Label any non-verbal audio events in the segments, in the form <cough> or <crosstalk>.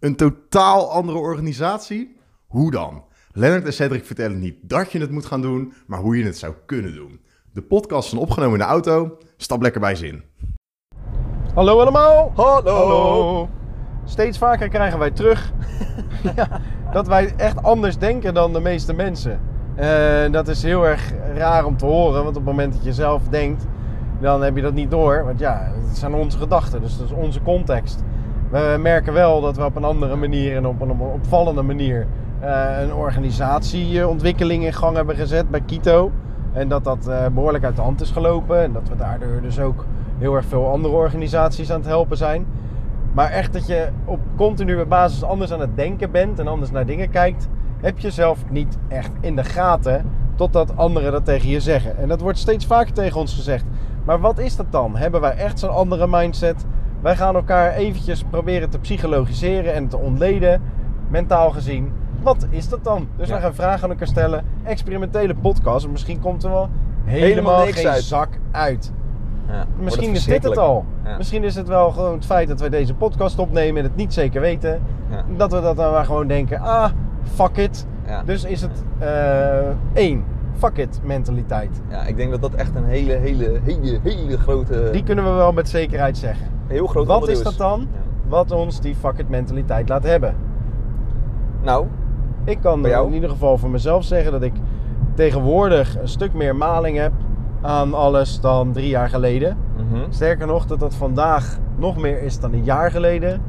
Een totaal andere organisatie? Hoe dan? Lennart en Cedric vertellen niet dat je het moet gaan doen, maar hoe je het zou kunnen doen. De podcast is opgenomen in de auto. Stap lekker bij zin. Hallo allemaal. Hallo. Steeds vaker krijgen wij terug ja, <laughs> <laughs> dat wij echt anders denken dan de meeste mensen. En dat is heel erg raar om te horen, want op het moment dat je zelf denkt, dan heb je dat niet door. Want ja, het zijn onze gedachten, dus dat is onze context. We merken wel dat we op een andere manier en op een opvallende manier eh, een organisatieontwikkeling in gang hebben gezet bij Kito. En dat dat eh, behoorlijk uit de hand is gelopen. En dat we daardoor dus ook heel erg veel andere organisaties aan het helpen zijn. Maar echt dat je op continue basis anders aan het denken bent en anders naar dingen kijkt, heb je zelf niet echt in de gaten. Totdat anderen dat tegen je zeggen. En dat wordt steeds vaker tegen ons gezegd. Maar wat is dat dan? Hebben wij echt zo'n andere mindset? Wij gaan elkaar eventjes proberen te psychologiseren en te ontleden, mentaal gezien. Wat is dat dan? Dus Ja. we gaan vragen aan elkaar stellen. Experimentele podcast. En misschien komt er wel helemaal, Helemaal niks geen uit. zak uit. Ja, Misschien is dit het al. Ja. Misschien is het wel gewoon het feit dat wij deze podcast opnemen en het niet zeker weten. Ja. Dat we dat dan maar gewoon denken, ah, fuck it. Dus is het eh, één, fuck it mentaliteit. Ja, ik denk dat dat echt een hele, hele, hele, hele grote... Die kunnen we wel met zekerheid zeggen. Heel groot Wat is dat dan? Wat ons die fuck it mentaliteit laat hebben. Nou, Ik kan in ieder geval voor mezelf zeggen dat ik tegenwoordig een stuk meer maling heb aan alles dan drie jaar geleden. mhm. Sterker nog, dat dat vandaag nog meer is dan een jaar geleden.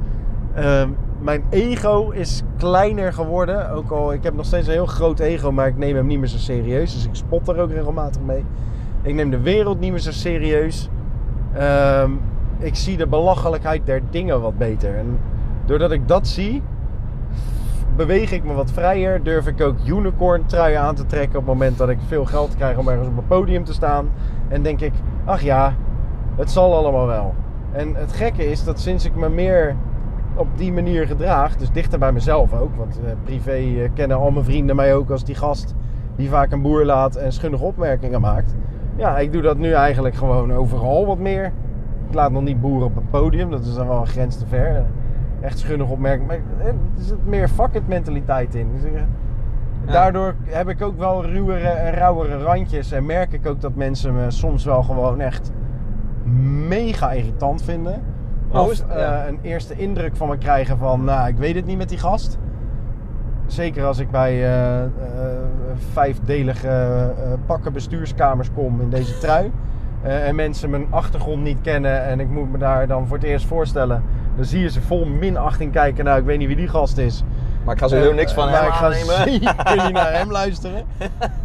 Ehm, mijn ego is kleiner geworden. Ook al, ik heb nog steeds een heel groot ego, maar ik neem hem niet meer zo serieus. Dus ik spot er ook regelmatig mee. Ik neem de wereld niet meer zo serieus. Ehm, ik zie de belachelijkheid der dingen wat beter. En doordat ik dat zie, beweeg ik me wat vrijer. Durf ik ook unicorn truien aan te trekken op het moment dat ik veel geld krijg om ergens op een podium te staan. En denk ik, ach ja, het zal allemaal wel. En het gekke is dat sinds ik me meer op die manier gedraag, dus dichter bij mezelf ook, want eh, privé eh, kennen al mijn vrienden mij ook als die gast die vaak een boer laat en schunnige opmerkingen maakt. Ja, ik doe dat nu eigenlijk gewoon overal wat meer. Ik laat nog niet boeren op het podium, dat is dan wel een grens te ver. Echt schunnig opmerkingen, maar eh, er zit meer fuck it mentaliteit in. Dus, eh. Daardoor heb ik ook wel ruwere en rauwere randjes en merk ik ook dat mensen me soms wel gewoon echt mega irritant vinden. Hoe Of is eh, een eerste indruk van me krijgen van, nou, ik weet het niet met die gast. Zeker als ik bij eh, eh, vijfdelige eh, pakken bestuurskamers kom in deze trui. Eh, en mensen mijn achtergrond niet kennen en ik moet me daar dan voor het eerst voorstellen. Dan zie je ze vol minachting kijken. Nou, ik weet niet wie die gast is. maar ik ga sowieso Eh, niks van maar hem ik ga aannemen. <laughs> zeker niet naar <laughs> hem luisteren.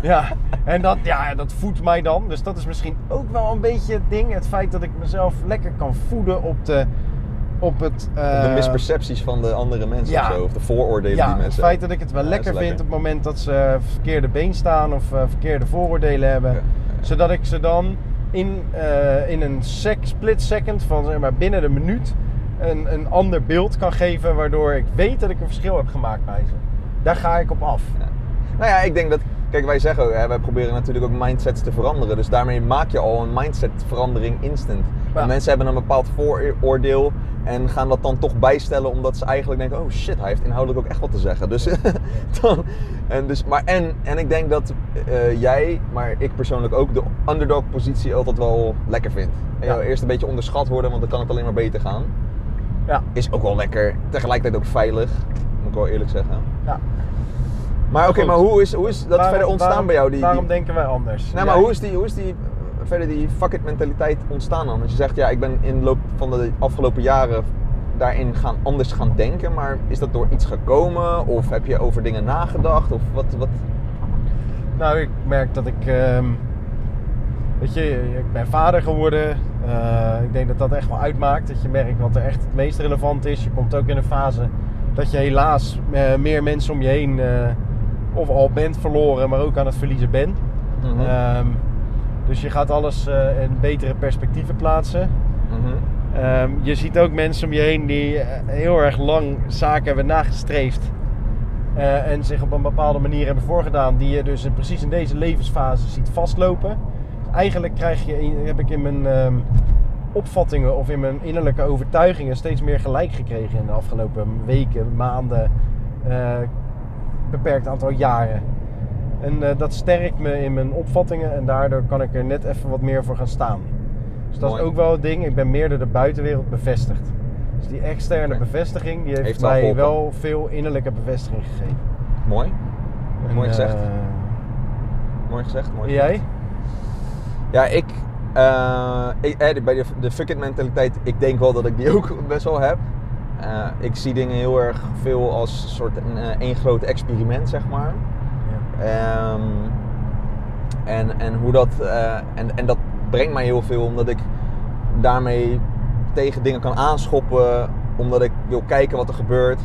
Ja, en dat, ja, dat voedt mij dan. Dus dat is misschien ook wel een beetje het ding. Het feit dat ik mezelf lekker kan voeden op, de, op het... eh, de mispercepties van de andere mensen ja. of zo. Of de vooroordelen ja, die het mensen feit dat ik het wel Ja, lekker vind lekker. op het moment dat ze verkeerde been staan of eh, verkeerde vooroordelen hebben. Zodat ik ze dan in, eh, in een sec, split second van zeg maar binnen de minuut een, een ander beeld kan geven. Waardoor ik weet dat ik een verschil heb gemaakt bij ze. Daar ga ik op af. Nou ja, ik denk dat... Kijk, wij zeggen hè, wij proberen natuurlijk ook mindsets te veranderen. Dus daarmee maak je al een mindsetverandering instant. Ja. Mensen hebben een bepaald vooroordeel en gaan dat dan toch bijstellen omdat ze eigenlijk denken... Oh shit, hij heeft inhoudelijk ook echt wat te zeggen. Dus, <laughs> dan, en, dus, maar en, en ik denk dat eh, jij, maar ik persoonlijk ook, de underdog positie altijd wel lekker vindt. En Ja. Eerst een beetje onderschat worden, want dan kan het alleen maar beter gaan. Ja. Is ook wel lekker. Tegelijkertijd ook veilig, moet ik wel eerlijk zeggen. Ja. Maar oké, maar hoe is, hoe is dat Waarom- verder ontstaan waarom- bij jou? Die, Waarom die, denken wij anders? nou, maar hoe is die, hoe is die eh, verder die fuck it mentaliteit ontstaan dan? Want je zegt, ja, ik ben in de loop van de afgelopen jaren daarin gaan, anders gaan denken. Maar is dat door iets gekomen? Of heb je over dingen nagedacht? Of wat, wat? Nou, ik merk dat ik. ehm, weet je, ik ben vader geworden. Eh, ik denk dat dat echt wel uitmaakt. Dat je merkt wat er echt het meest relevant is. Je komt ook in een fase dat je helaas eh, meer mensen om je heen. Of al bent verloren, maar ook aan het verliezen bent. Ehm, dus je gaat alles eh, in betere perspectieven plaatsen. Mhm. Ehm, je ziet ook mensen om je heen die eh, heel erg lang zaken hebben nagestreefd. eh, en zich op een bepaalde manier hebben voorgedaan. Die je dus in- precies in deze levensfase ziet vastlopen. Eigenlijk krijg je, heb ik in mijn, ehm, opvattingen of in mijn innerlijke overtuigingen steeds meer gelijk gekregen in de afgelopen weken, maanden, beperkt aantal jaren. En eh, dat sterkt me in mijn opvattingen en daardoor kan ik er net even wat meer voor gaan staan. Dus dat Mooi. is ook wel het ding, ik ben meer door de buitenwereld bevestigd. Dus die externe bevestiging, die heeft, mij wel veel innerlijke bevestiging gegeven. Mooi. En, Mooi gezegd. eh, Mooi gezegd. Mooi jij? Ja, ik, eh, ik eh, bij de, de fuck it mentaliteit, ik denk wel dat ik die ook <laughs> best wel heb. Eh, ik zie dingen heel erg veel als een soort een, eh, één groot experiment, zeg maar. Ehm, en, en hoe dat, eh, en, en dat brengt mij heel veel, omdat ik daarmee tegen dingen kan aanschoppen, omdat ik wil kijken wat er gebeurt.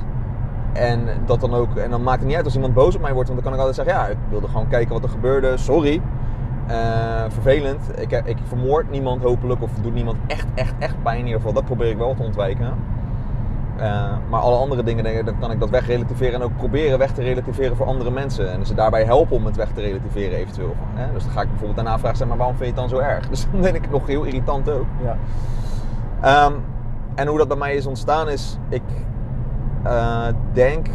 En dat dan ook, en dan maakt het niet uit als iemand boos op mij wordt, want dan kan ik altijd zeggen, ja, ik wilde gewoon kijken wat er gebeurde, sorry. Vervelend. Ik, ik vermoord niemand hopelijk, of doe niemand echt, echt, echt pijn in ieder geval. Dat probeer ik wel te ontwijken. Eh, maar alle andere dingen, denk ik, dan kan ik dat wegrelativeren en ook proberen weg te relativeren voor andere mensen. En ze daarbij helpen om het weg te relativeren eventueel. Hè? Dus dan ga ik bijvoorbeeld daarna vragen, zeg maar waarom vind je het dan zo erg? <laughs> Dus dan denk ik nog heel irritant ook. Ja. Ehm, en hoe dat bij mij is ontstaan is, ik eh, denk,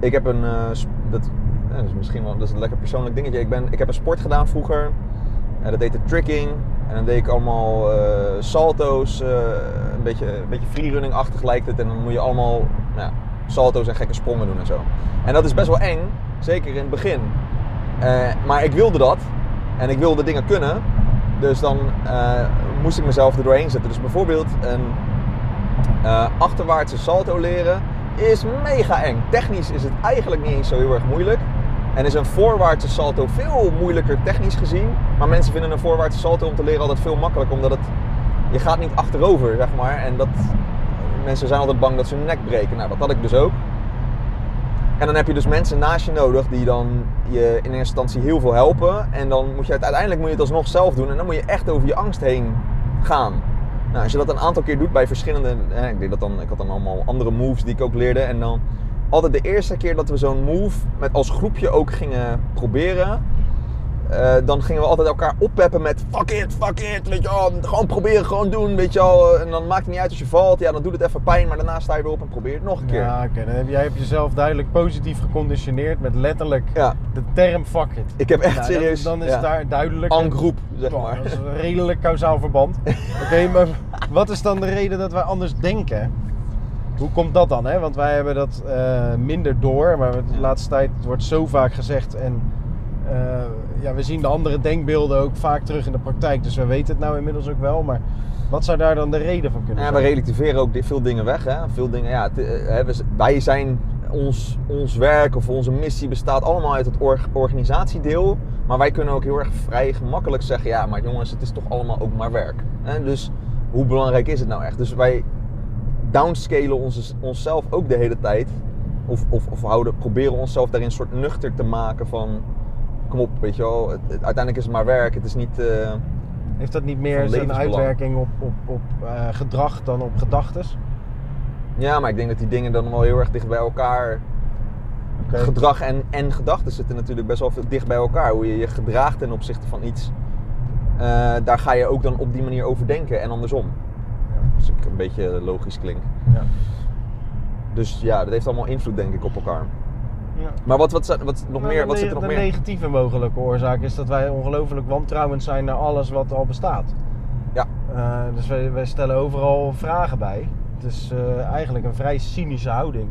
ik heb een, eh, dat, dat is misschien wel, dat is een lekker persoonlijk dingetje. Ik, ben, ik heb een sport gedaan vroeger, en dat heette tricking. En dan deed ik allemaal eh, salto's, eh, een beetje, een beetje freerunning-achtig lijkt het. En dan moet je allemaal nou, salto's en gekke sprongen doen en zo. En dat is best wel eng, zeker in het begin. Eh, maar ik wilde dat en ik wilde dingen kunnen. Dus dan moest ik mezelf er doorheen zetten. Dus bijvoorbeeld een achterwaartse salto leren is mega eng. Technisch is het eigenlijk niet eens zo heel erg moeilijk. En is een voorwaartse salto veel moeilijker technisch gezien. Maar mensen vinden een voorwaartse salto om te leren altijd veel makkelijker. Omdat het, je gaat niet achterover, zeg maar. En dat, mensen zijn altijd bang dat ze hun nek breken. Nou, dat had ik dus ook. En dan heb je dus mensen naast je nodig die dan je in eerste instantie heel veel helpen. En dan moet je het uiteindelijk moet je het alsnog zelf doen. En dan moet je echt over je angst heen gaan. Nou, als je dat een aantal keer doet bij verschillende. Ik, deed dat dan, ik had dan allemaal andere moves die ik ook leerde. En dan altijd de eerste keer dat we zo'n move met als groepje ook gingen proberen. eh, dan gingen we altijd elkaar oppeppen met fuck it, fuck it, weet je wel. Gewoon proberen, gewoon doen, weet je wel. En dan maakt het niet uit als je valt. Ja, dan doet het even pijn, maar daarna sta je weer op en probeer het nog een keer. Ja, oké. Dan heb jij hebt jezelf duidelijk positief geconditioneerd met letterlijk Ja. de term fuck it. Ik heb echt Nou, serieus... Dan, dan is ja, daar duidelijk... en groep, zeg maar. Dat is een redelijk kausaal verband. <laughs> Oké, maar wat is dan de reden dat wij anders denken? Hoe komt dat dan? Hè? Want wij hebben dat eh, minder door. Maar de laatste tijd het wordt zo vaak gezegd. En eh, ja, we zien de andere denkbeelden ook vaak terug in de praktijk. Dus we weten het nou inmiddels ook wel. Maar wat zou daar dan de reden van kunnen Ja, we zijn? relativeren ook veel dingen weg. Hè? Veel dingen, ja, het, eh, wij zijn, ons, ons werk of onze missie bestaat allemaal uit het org- organisatiedeel. Maar wij kunnen ook heel erg vrij gemakkelijk zeggen, ja, maar jongens, het is toch allemaal ook maar werk. Hè? Dus hoe belangrijk is het nou echt? Dus wij downscalen ons, onszelf ook de hele tijd. Of, of, of houden, proberen onszelf daarin een soort nuchter te maken van... Kom op, weet je wel, het- het- uiteindelijk is het maar werk. Het is niet... eh, Heeft dat niet meer zijn uitwerking op, op, op eh, gedrag dan op gedachtes? Ja, maar ik denk dat die dingen dan wel heel erg dicht bij elkaar. Gedrag en, en gedachten zitten natuurlijk best wel veel dicht bij elkaar. Hoe je je gedraagt ten opzichte van iets. eh, daar ga je ook dan op die manier over denken en andersom. Als ik een beetje logisch klink. Ja. Dus ja, dat heeft allemaal invloed denk ik op elkaar. Ja. Maar wat, wat, wat, nog Nou, meer, de wat zit er nog de meer? negatieve mogelijke oorzaak is dat wij ongelooflijk wantrouwend zijn naar alles wat al bestaat. Ja. Eh, dus wij, wij stellen overal vragen bij. Het is eh, eigenlijk een vrij cynische houding.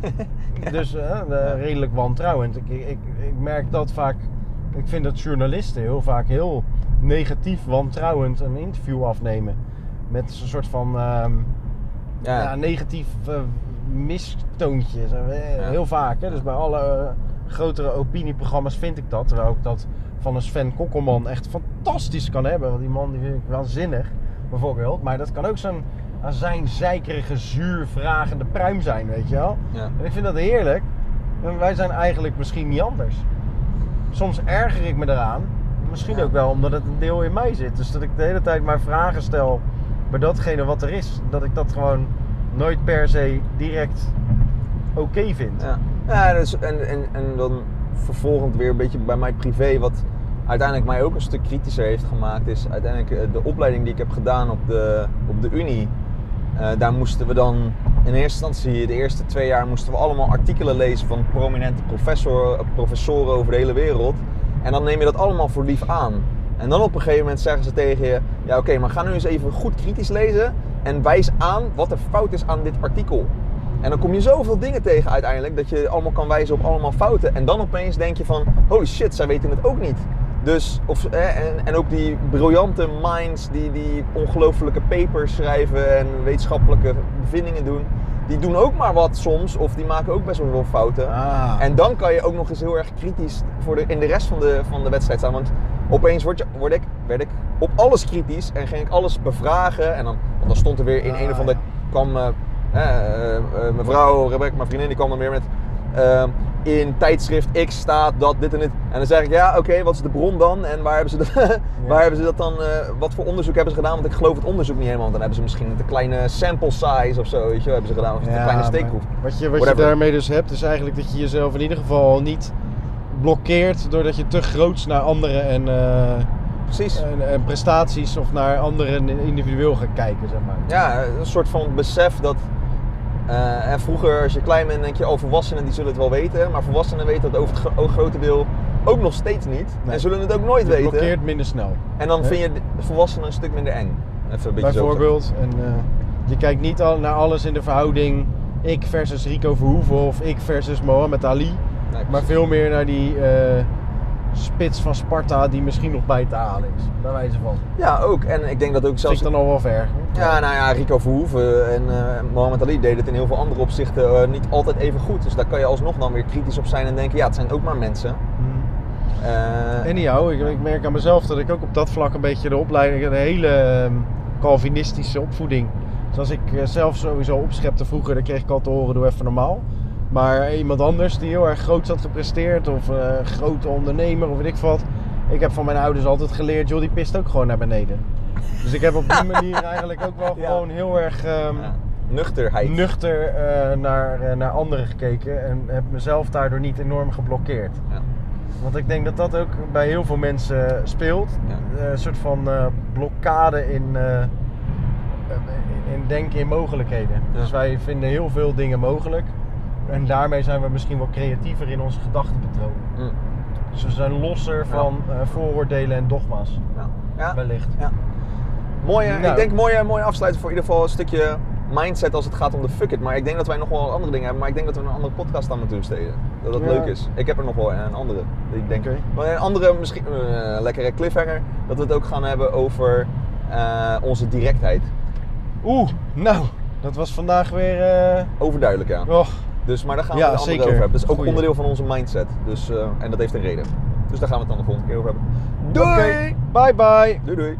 <laughs> Dus eh, de- redelijk wantrouwend. Ik, ik, ik merk dat vaak. Ik vind dat journalisten heel vaak heel negatief, wantrouwend een interview afnemen. Met een soort van ehm, Ja. ja, negatief mistoontje. Ja. Heel vaak. Hè? Dus bij alle eh, grotere opinieprogramma's vind ik dat. Terwijl ik dat van een Sven Kokkelman echt fantastisch kan hebben. Want die man die vind ik waanzinnig, bijvoorbeeld. Maar dat kan ook zo'n azijnzeikerige, zuurvragende pruim zijn, weet je wel. Ja. En ik vind dat heerlijk. En wij zijn eigenlijk misschien niet anders. Soms erger ik me eraan. Misschien Ja. ook wel omdat het een deel in mij zit. Dus dat ik de hele tijd maar vragen stel bij datgene wat er is. Dat ik dat gewoon nooit per se direct oké vind. Ja, ja dus, en, en, en dan vervolgend weer een beetje bij mij privé. Wat, uiteindelijk mij ook een stuk kritischer heeft gemaakt, is uiteindelijk eh, de opleiding die ik heb gedaan op de, op de Unie. Eh, daar moesten we dan in eerste instantie, de eerste twee jaar, moesten we allemaal artikelen lezen van prominente professor, professoren over de hele wereld. En dan neem je dat allemaal voor lief aan. En dan op een gegeven moment zeggen ze tegen je: Ja, oké, maar ga nu eens even goed kritisch lezen en wijs aan wat er fout is aan dit artikel. En dan kom je zoveel dingen tegen uiteindelijk dat je allemaal kan wijzen op allemaal fouten. En dan opeens denk je van: Holy shit, zij weten het ook niet. Dus, of, eh, en, en ook die briljante minds die, die ongelofelijke papers schrijven en wetenschappelijke bevindingen doen. Die doen ook maar wat soms, of die maken ook best wel veel fouten. Ah. En dan kan je ook nog eens heel erg kritisch voor de, in de rest van de, van de wedstrijd staan. Want opeens word je, word ik, werd ik op alles kritisch en ging ik alles bevragen. En dan, want dan stond er weer in Ah, een of andere. kwam eh, mevrouw Rebecca, mijn vriendin, die kwam dan weer met. in tijdschrift X staat dat dit en dit. En dan zeg ik, ja, oké, wat is de bron dan? En waar hebben ze dat, <laughs> waar hebben ze dat dan, wat voor onderzoek hebben ze gedaan? Want ik geloof het onderzoek niet helemaal. Want dan hebben ze misschien een te kleine sample size of zo, weet je hebben ze gedaan. Of een kleine steekproef. Wat je, wat je daarmee dus hebt, is eigenlijk dat je jezelf in ieder geval niet blokkeert doordat je te groots naar anderen en, eh, Precies. en, en prestaties of naar anderen individueel gaat kijken, zeg maar. Ja, een soort van besef dat. eh, en vroeger, als je klein bent, denk je, oh, volwassenen die zullen het wel weten. Maar volwassenen weten dat over het gro- grote deel ook nog steeds niet. Nee. En zullen het ook nooit Je weten. blokkeert minder snel. En dan vind je volwassenen een stuk minder eng. Even een beetje zo Bijvoorbeeld. En, eh, je kijkt niet al naar alles in de verhouding ik versus Rico Verhoeven of ik versus Mohammed Ali. Nee, Maar veel meer naar die eh, spits van Sparta die misschien nog bij te halen is. Bij wijze van. Ja, ook. En ik denk dat ook Dat zelfs. ik dan al wel ver. Ja, nou ja, Rico Verhoeven en eh Mohammed Ali deden het in heel veel andere opzichten eh, niet altijd even goed. Dus daar kan je alsnog dan weer kritisch op zijn en denken, ja, het zijn ook maar mensen. Hmm. Eh, Anyhow, ik, ik merk aan mezelf dat ik ook op dat vlak een beetje de opleiding, de hele ehm, Calvinistische opvoeding. Dus als ik zelf sowieso opschepte vroeger, dan kreeg ik al te horen, doe even normaal. Maar iemand anders die heel erg groot had gepresteerd, of eh, grote ondernemer, of weet ik wat. Ik heb van mijn ouders altijd geleerd, joh, die pist ook gewoon naar beneden. Dus ik heb op die <laughs> manier eigenlijk ook wel Ja. gewoon heel erg ja, nuchterheid. nuchter eh, naar, eh, naar anderen gekeken. En heb mezelf daardoor niet enorm geblokkeerd. Ja. Want ik denk dat dat ook bij heel veel mensen speelt. Ja. Een soort van blokkade in, in denken in mogelijkheden. Ja. Dus wij vinden heel veel dingen mogelijk. En daarmee zijn we misschien wel creatiever in onze gedachtenpatronen. Mm. Dus we zijn losser van eh, vooroordelen en dogma's. Ja. Ja. Wellicht. Ja. Mooie, Nou. Ik denk mooie, mooie afsluiten voor in ieder geval een stukje mindset als het gaat om de fuck it. Maar ik denk dat wij nog wel andere dingen hebben. Maar ik denk dat we een andere podcast aan moeten besteden. Dat dat Ja. leuk is. Ik heb er nog wel een andere. die Ik denk. Maar een andere, misschien eh, lekkere cliffhanger. Dat we het ook gaan hebben over eh, onze directheid. Oeh, nou, dat was vandaag weer. eh, Overduidelijk, ja. oh, Dus, maar daar gaan we Ja, het andere over hebben. Dat is ook Goeie. onderdeel van onze mindset. Dus, eh, en dat heeft een reden. Dus daar gaan we het dan de volgende keer over hebben. Doei! Bye bye. Doei doei!